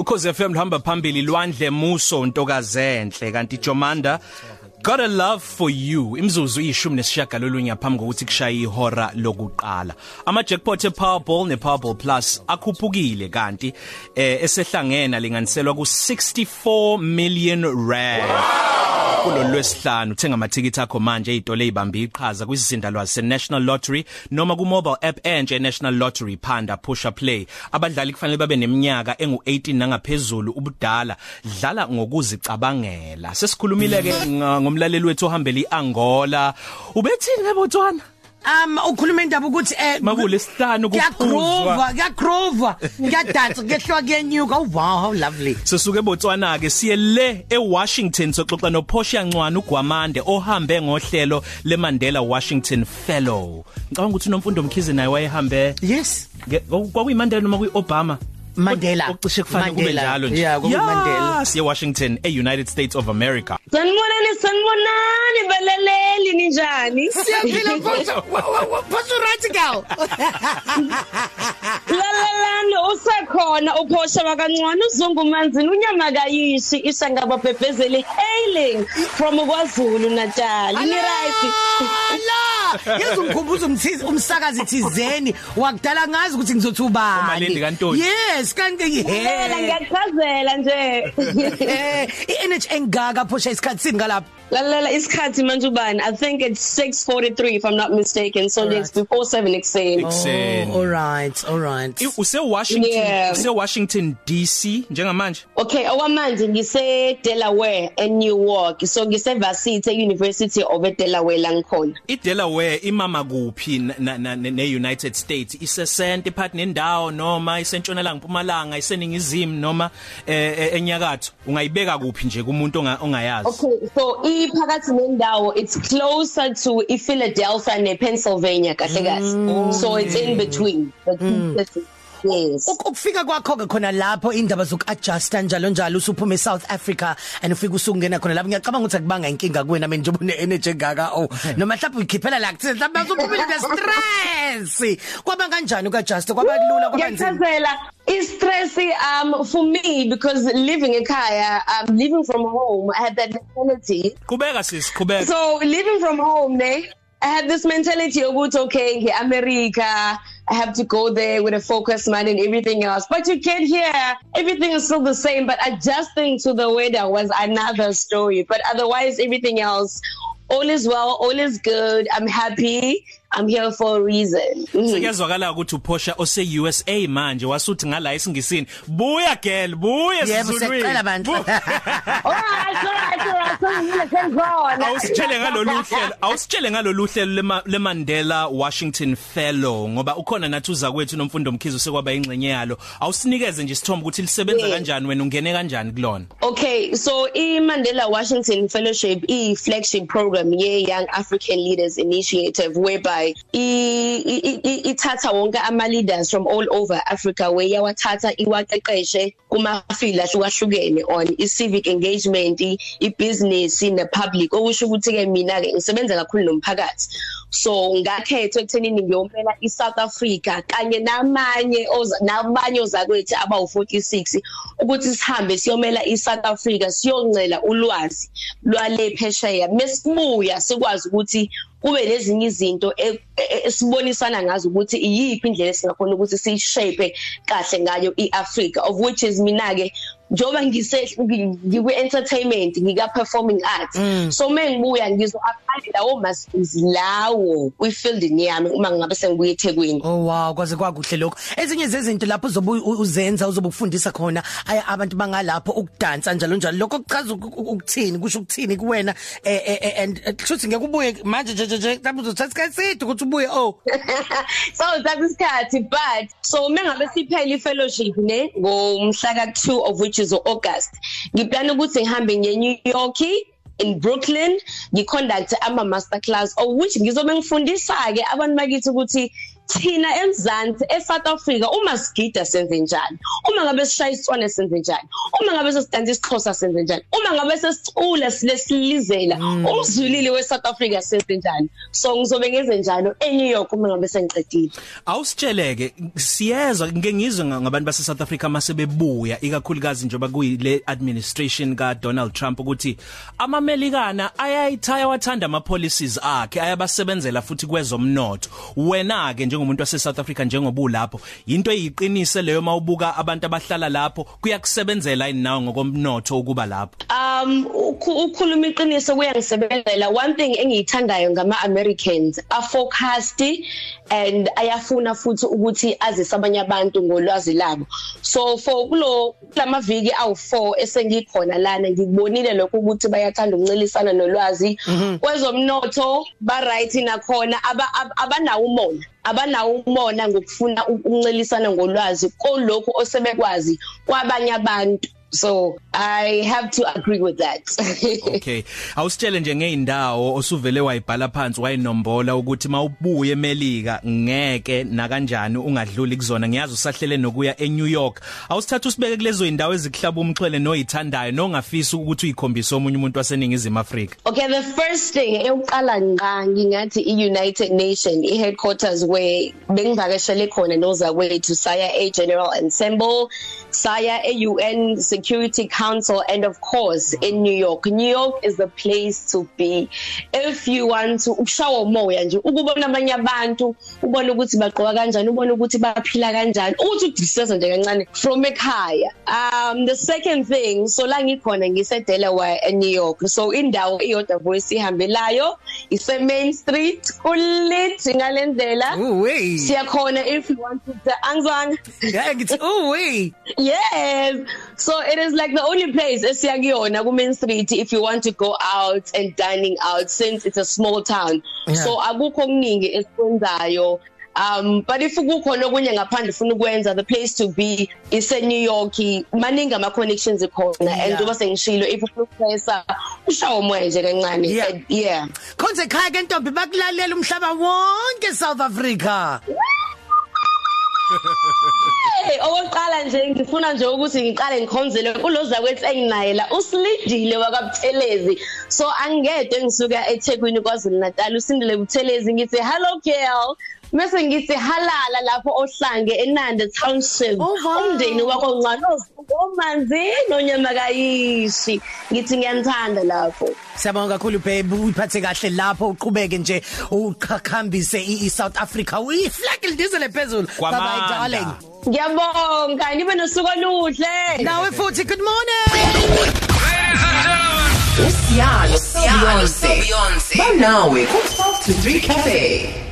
ukhoze FM luhamba phambili Lwandle Muso ntokazenhle. Kanti Jomanda Got a love for you. Imzuzu ishumi nesishagalolunye ngaphambi kokuthi kushaye ihora lokuqala. Ama jackpot ePowerball nePowerball Plus akhuphukile kanti eh esehlangena linganiselwa ku 64 million rand. wow! Kulolu lwesihlanu uthenga amathikithi akho manje ezitolo ezibambe iqhaza kwisizindalwazi seNational Lottery noma ku mobile app entsha eNational Lottery phanda pusha play. Abadlali kufanele babe neminyaka engu18 nangaphezulu ubudala. Dlala ngokuzicabangela. Sesikhulumile ke ngomlaleli wethu ohambela iAngola. Ubethini ngebotswana Um ukhuluma indaba ukuthi eh makulesihlanu kuphuzwa kuyagrova ngiyadansa kuyehlwa kuyenyuka oh wow how lovely. Sisuke eBotswana ke siye le eWashington soxoxa noPortia Ncwane uGwamande ohambe ngohlelo leMandela Washington Fellow. Ngicabanga ukuthi unomfundo Mkhize naye wayehambe Yes. kwakuyimandela noma kuyiObama Mandela. Okucishe kufana kube njalo nje. Yeah kuMandela siye Washington eUnited States of America. Sanibonani sanibonani balaleli ninjani? Siyaphila mfuthu Photo right girl. Lalalani usekhona uphosha bakancane uzungu manzini unyama kayishi isangaba bebhezeli hailing from KwaZulu Natal ni right La yazumkhumbuza umthizi umsakazi thizeni. Wakudala ngazi ukuthi ngizothi ubani Umalindi kaNtoni. Yes kanti Phela he ngiyachazela nje. I-energy engaka phosha isikhathi sini ngalapha? Lalela isikhathi manje ubani I think it's 6:43 if I'm not mistaken so Alright. it's before 7 ekseni Ekuseni. all right all right use Washington Yeah. use Washington DC njengamanje Okay, okwamanje ngise Delaware eNewark. So ngise Varsity University of Delaware la ngikhona. iDelaware imama kuphi na- na- na- neUnited States isesente part nendawo noma isentshonalanga mpumalanga iseningizimu noma eh, eh, enyakatho ungayibeka kuphi nje kumuntu onga- ongayazi Okay, so iphakathi nendawo it's closer to iPhiladelphia nePennsylvania kahle kahle. So it's in between. the two places. Yes. Uk- ukufika kwakho ke khona lapho indaba zokuadjusta njalo njalo usuphuma eSouth Africa and ufika usungena khona lapho. Ngiyacabanga ukuthi akubanga inkinga kuwena mina njengoba une energy engaka oh noma mhlawumbe ukhiphela la kuthi mhlawumbe usuphumile ne stress kwaba kanjani ukuadjusta? Kwaba kulula kwaba nzima? Ngiyachazela i-stress um for me because living ekhaya um living from home I had that mentality. Qhubeka sis qhubeka. So living from home ne I had this mentality ukuthi okay ngeAmerica I have to go there with a focused mind and everything else. But you get here everything is still the same but adjusting to the weather was another story. But otherwise everything else all is well all is good. I'm happy. I'm here for a reason. Mm. sekuyazwakala ukuthi uphosha ose USA manje wasuthi ngala isingisini buya girl buya yebo secela bandla all right all right all right so ngiyakuzona awusitshele ngalolu hlelo awusitshele ngalolu hlelo lema- leMandela Washington Fellow ngoba ukhona nathi uza kwethu nomfundo mkhizo sekwaba ingcenye yalo. Awusinikeze nje isithombe ukuthi lisebenza Yeah. kanjani wena ungene kanjani kulona? Okay, so i-Mandela Washington Fellowship i-flagship program ye-Young African Leaders Initiative whereby i- ithatha wonke ama-leaders from all over Africa where yawathatha iwaqeqeshe kuma-field ahlukahlukene on i-civic engagement, i- i-business, ne-public. Okusho ukuthi-ke mina-ke ngisebenza kakhulu nomphakathi. So ngakhethwa ekuthenini ngiyomela iSouth Africa kanye namanye oza- namanye ozakwethu abawu46 ukuthi sihambe siyomela iSouth Africa siyoncela ulwazi lwale phesheya mesibuya sikwazi ukuthi kube lezinye izinto e- e- esibonisana ngazo ukuthi iyiphi indlela esingakhona ukuthi sishape kahle ngayo iAfrica of which is mina ke njoba ngise ngikwe entertainment ngika performing arts so mengibuya ngizo apply lawo masters lawo kwi field yami uma ngabe sengibuye eThekwini. Oh wow. Kwaze kwakuhle lokho ezinye zezinto lapho uzobe u- uzenza uzobe ufundisa khona aya abantu bangalapho ukudansa njalo njalo. Lokho kuchaza uk- uk- ukuthini? Kusho ukuthini kuwena eh, eh, eh, and eh, kusho ukuthi ngeke ubuye manje nje nje nje lapho uzothatha isikhathi eside ukuthi ubuye oh. So thatha isikhathi but so mengabe siphela i-fellowship ne ngomhla ka-2 of which is August. Ngiplana ukuthi ngihambe ngiye New York in Brooklyn ngiconduct ama master class of which ngizobe ngifundisa ke abantu bakithi ukuthi thina emzansi eSouth Africa uma sigida senze njani? Uma ngabe sishaya isitswane senze njani? Uma ngabe sesidansa isixhosa senze njani? Uma ngabe sesicula silesilizela Mm. umzwilili weSouth Africa senze njani? So ngizobe ngenze njalo eNew York uma ngabe sengiqedile. Awusitsheleke siyezwa ngeke ngizwe nga- ngabantu base South Africa mase bebuya ikakhulukazi njoba kuyile administration ka Donald Trump ukuthi amamelikana ayayithaya wathanda ama policies akhe ayabasebenzela futhi kwezomnotho. Wena ke njengomuntu wase South Africa njengoba ulapho. Into eyiqinise leyo mawubuka abantu abahlala lapho kuyakusebenzela inawo ngokomnotho ukuba lapho? Um ukhu- ukukhuluma iqiniso kuyangisebenzela. One thing engiyithandayo ngama Americans aforecast and ayafuna futhi ukuthi azise abanye abantu ngolwazi labo. So for kulo lamaviki awu4 esengikhona lana ngikubonile lokho ukuthi bayathanda ukuncelisana nolwazi. Kwezomnotho ba right nakhona aba- ab- abanawo umona. Abanawo umona ngokufuna ukuncelisana ngolwazi kolokho osebekwazi kwabanye abantu. So i have to agree with that. Okay. Awusitshele nje ngeindawo osuvele wayibhala phansi wayinombola ukuthi mawubuye eMelika ngeke na kanjani ungadluli kuzona. Ngiyazi usahlele nokuya eNew York. Awusithatha usibeke kulezo indawo eziklaba umxhwele noyithandayo nongafisa ukuthi uyikhombise omunye umuntu waseningizimu Afrika. Okay the first thing eyokuqala ngqa ngingathi iUnited Nation iheadquarters where bengivakashele khona nozakwethu saya eGeneral Assembly saya eUN Security Council and of course in New York. New York is the place to be. If you want to ukushawa umoya nje ukubona abanye abantu ubone ukuthi bagqoka kanjani ubone ukuthi baphila kanjani ukuthi udisesa nje kancane from ekhaya. Um the second thing so la ngikhona ngise Delaware e New York. So indawo iyodwa voice ihambelayo ise Main Street kulit ngalendlela siyakhona if you want to angizwanga Yeah ngithi uwe. Yes. So it is like the only place esiyakuyona ku Main Street if you want to go out and dining out since it's a small town. Yeah. So akukho okuningi esikwenzayo. Um but if kukhona okunye ngaphandle ufuna ukwenza the place to be is e New York maningi ama connections ekhona and Yeah. njengoba sengishilo if ufuna ukuphesa ushawo umoya nje kancane Yeah. And yeah Khonze ekhaya ke ntombi bakulalela umhlaba wonke South Africa. Hey owokuqala nje ngifuna nje ukuthi ngiqale ngikhonzele kuloza kwethu enginaye la usilidile wakabuthelezi so angede ngisuka eThekwini kwaZulu Natal usindile buthelezi ngithi hello girl. Mase ngithi halala lapho ohlange eNanda Township Oh, wow. umndeni wakho ncane omanzi nonyama kayishi ngithi ngiyanthanda lapho. Siyabonga kakhulu babe. Uyiphathe kahle lapho uqhubeke nje uqhakambise i-South Africa. Uyiflag lidizele phezulu Kwamanda. darling. Ngiyabonga. Nibe nosuku oluhle. Nawe futhi good morning. Usiyalo Beyonce. Banawe ku 12 to 3 cafe.